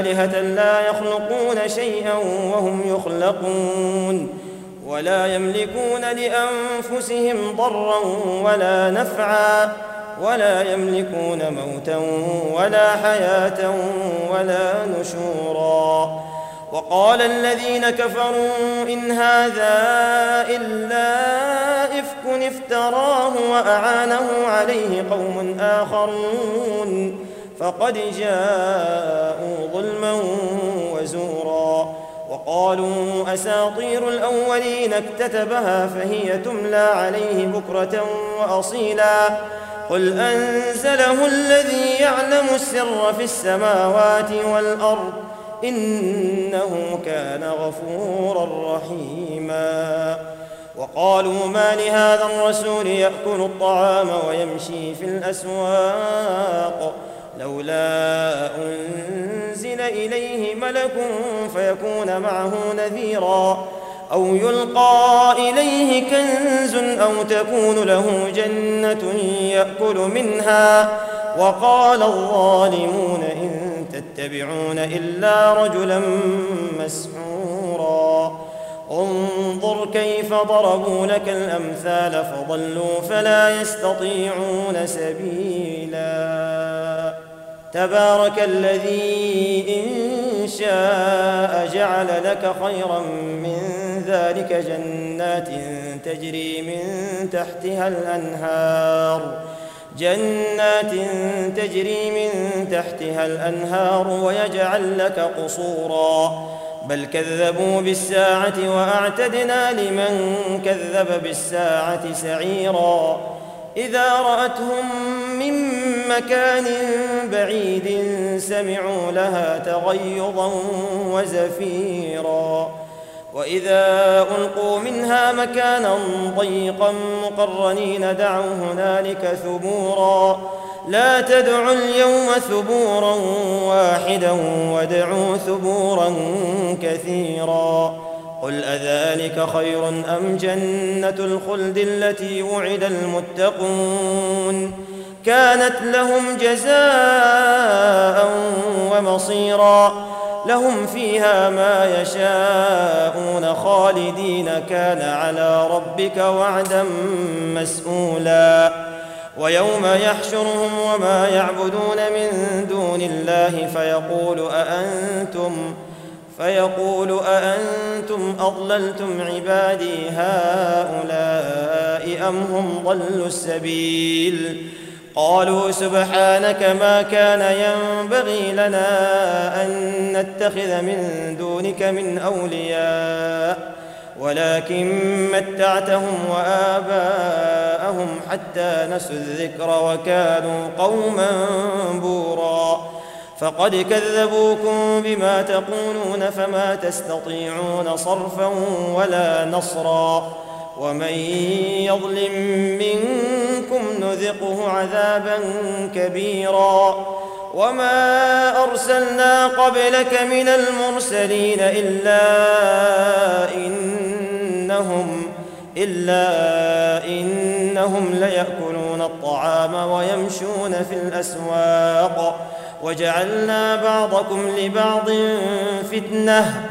آلهة لا يخلقون شيئا وهم يخلقون ولا يملكون لأنفسهم ضرا ولا نفعا ولا يملكون موتا ولا حياة ولا نشورا. وقال الذين كفروا إن هذا إلا إفك افتراه وأعانه عليه قوم آخرون. فقد جاءوا ظلما وزورا وقالوا أساطير الأولين اكتتبها فهي تملى عليه بكرة وأصيلا قل أنزله الذي يعلم السر في السماوات والأرض إنه كان غفورا رحيما وقالوا ما لهذا الرسول يأكل الطعام ويمشي في الأسواق لولا أنزل إليه ملك فيكون معه نذيرا أو يلقى إليه كنز أو تكون له جنة يأكل منها وقال الظالمون إن تتبعون إلا رجلا مسحورا انظر كيف ضربوا لك الأمثال فضلوا فلا يستطيعون سبيلا تبارك الذي إن شاء جعل لك خيرا من ذلك جنات تجري من تحتها الأنهار. جنات تجري من تحتها الأنهار ويجعل لك قصورا. بل كذبوا بالساعة وأعتدنا لمن كذب بالساعة سعيرا. إذا رأتهم من مكان بعيد سمعوا لها تغيظا وزفيرا. وإذا ألقوا منها مكانا ضيقا مقرنين دعوا هنالك ثبورا. لا تدعوا اليوم ثبورا واحدا وادعوا ثبورا كثيرا. قل أذلك خير أم جنة الخلد التي وعد المتقون؟ كانت لهم جزاء ومصيرا. لهم فيها ما يشاءون خالدين كان على ربك وعدا مسؤولا. ويوم يحشرهم وما يعبدون من دون الله فيقول أأنتم فيقول أأنتم أضللتم عبادي هؤلاء أم هم ضلوا السبيل؟ قالوا سبحانك ما كان ينبغي لنا أن نتخذ من دونك من أولياء ولكن متعتهم وآباءهم حتى نسوا الذكر وكانوا قوما بورا. فقد كذبوكم بما تقولون فما تستطيعون صرفا ولا نصرا. ومن يظلم منكم نذقه عذابا كبيرا. وما أرسلنا قبلك من المرسلين إلا إنهم إلا إنهم ليأكلون الطعام ويمشون في الأسواق. وجعلنا بعضكم لبعض فتنة.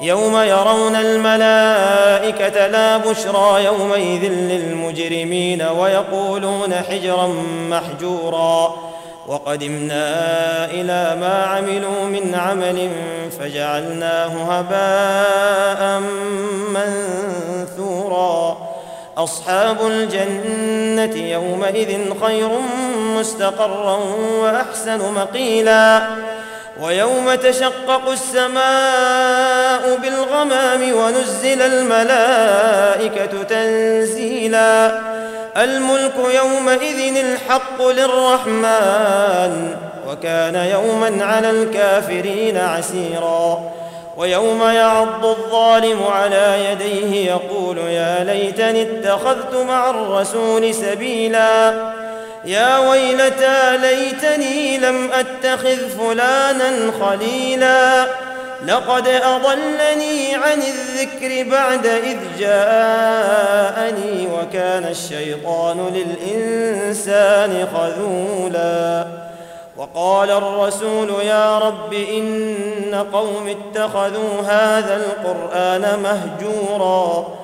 يوم يرون الملائكة لا بشرى يومئذ للمجرمين ويقولون حجرا محجورا وقدمنا إلى ما عملوا من عمل فجعلناه هباء منثورا. أصحاب الجنة يومئذ خير مستقرا وأحسن مقيلا. ويوم تشقق السماء بالغمام ونزل الملائكة تنزيلا. الملك يومئذ الحق للرحمن وكان يوما على الكافرين عسيرا. ويوم يعض الظالم على يديه يقول يا ليتني اتخذت مع الرسول سبيلا. يا ويلتى ليتني لم أتخذ فلانا خليلا. لقد أضلني عن الذكر بعد إذ جاءني وكان الشيطان للإنسان خذولا. وقال الرسول يا رب إن قوم اتخذوا هذا القرآن مهجورا.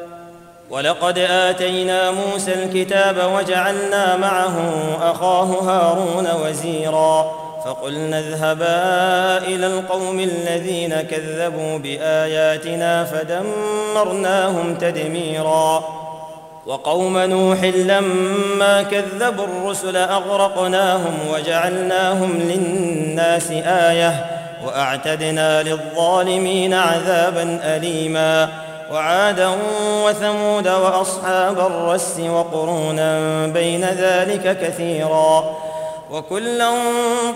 ولقد آتينا موسى الكتاب وجعلنا معه أخاه هارون وزيرا فقلنا اذهبا إلى القوم الذين كذبوا بآياتنا فدمرناهم تدميرا وقوم نوح لما كذبوا الرسل أغرقناهم وجعلناهم للناس آية وأعتدنا للظالمين عذابا أليما وعادا وثمود وأصحاب الرس وقرونا بين ذلك كثيرا وكلا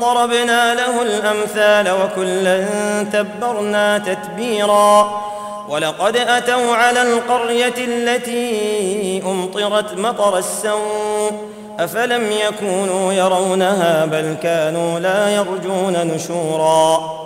ضربنا له الأمثال وكلا تبرنا تتبيرا ولقد أتوا على القرية التي أمطرت مطر السوء أفلم يكونوا يرونها بل كانوا لا يرجون نشورا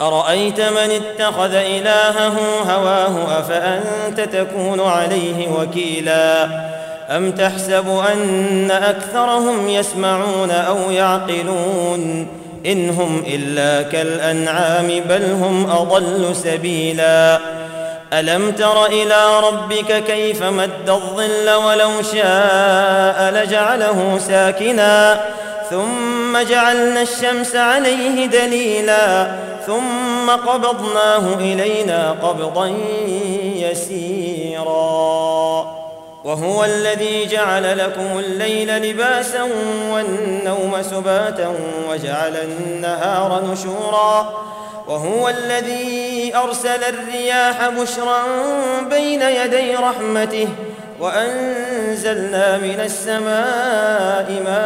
أرأيت من اتخذ إلهه هواه أفأنت تكون عليه وكيلا؟ أم تحسب أن أكثرهم يسمعون أو يعقلون؟ إن هم إلا كالأنعام بل هم أضل سبيلا. ألم تر إلى ربك كيف مد الظل ولو شاء لجعله ساكنا؟ ثم جعلنا الشمس عليه دليلا ثم قبضناه إلينا قبضا يسيرا. وهو الذي جعل لكم الليل لباسا والنوم سباتا وجعل النهار نشورا. وهو الذي أرسل الرياح بشرا بين يدي رحمته وأنزلنا من السماء ماء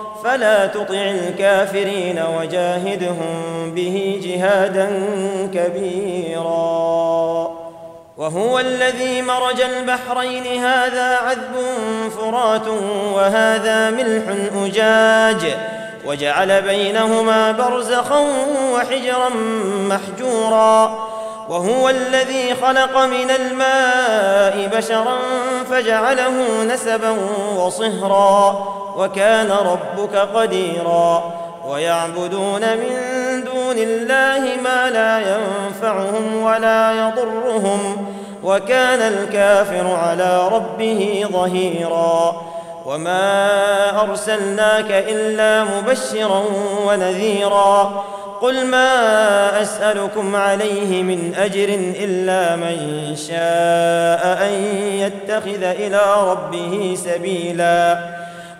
فلا تطع الكافرين وجاهدهم به جهادا كبيرا. وهو الذي مرج البحرين هذا عذب فرات وهذا ملح أجاج. وجعل بينهما برزخا وحجرا محجورا. وهو الذي خلق من الماء بشرا فجعله نسبا وصهرا. وكان ربك قديرا. ويعبدون من دون الله ما لا ينفعهم ولا يضرهم. وكان الكافر على ربه ظهيرا. وما أرسلناك إلا مبشرا ونذيرا. قل ما أسألكم عليه من أجر إلا من شاء أن يتخذ إلى ربه سبيلا.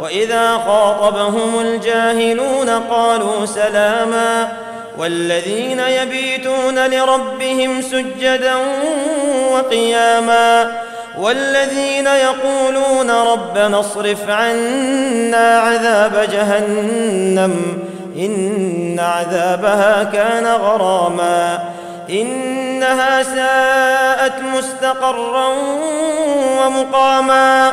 وإذا خاطبهم الجاهلون قالوا سلاما والذين يبيتون لربهم سجدا وقياما والذين يقولون ربنا اصرف عنا عذاب جهنم إن عذابها كان غراما إنها ساءت مستقرا ومقاما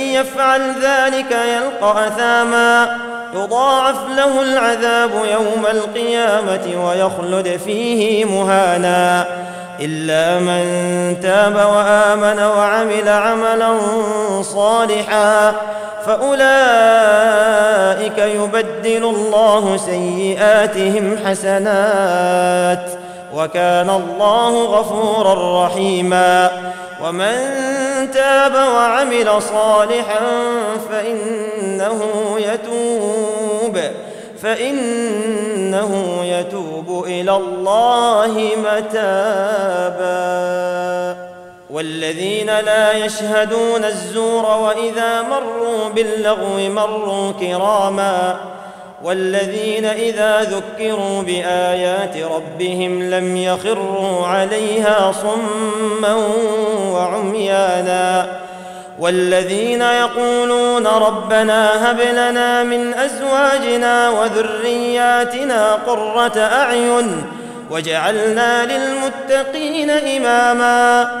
يفعل ذلك يلقى أثاما. يضاعف له العذاب يوم القيامة ويخلد فيه مهانا. إلا من تاب وآمن وعمل عملا صالحا فأولئك يبدل الله سيئاتهم حسنات. وكان الله غفورا رحيما. ومن تاب وعمل صالحا فإنه يتوب فإنه يتوب إلى الله متابا. والذين لا يشهدون الزور وإذا مروا باللغو مروا كراما. والذين إذا ذكروا بآيات ربهم لم يخروا عليها صما وعميانا والذين يقولون ربنا هب لنا من أزواجنا وذرياتنا قرة أعين وجعلنا للمتقين إماما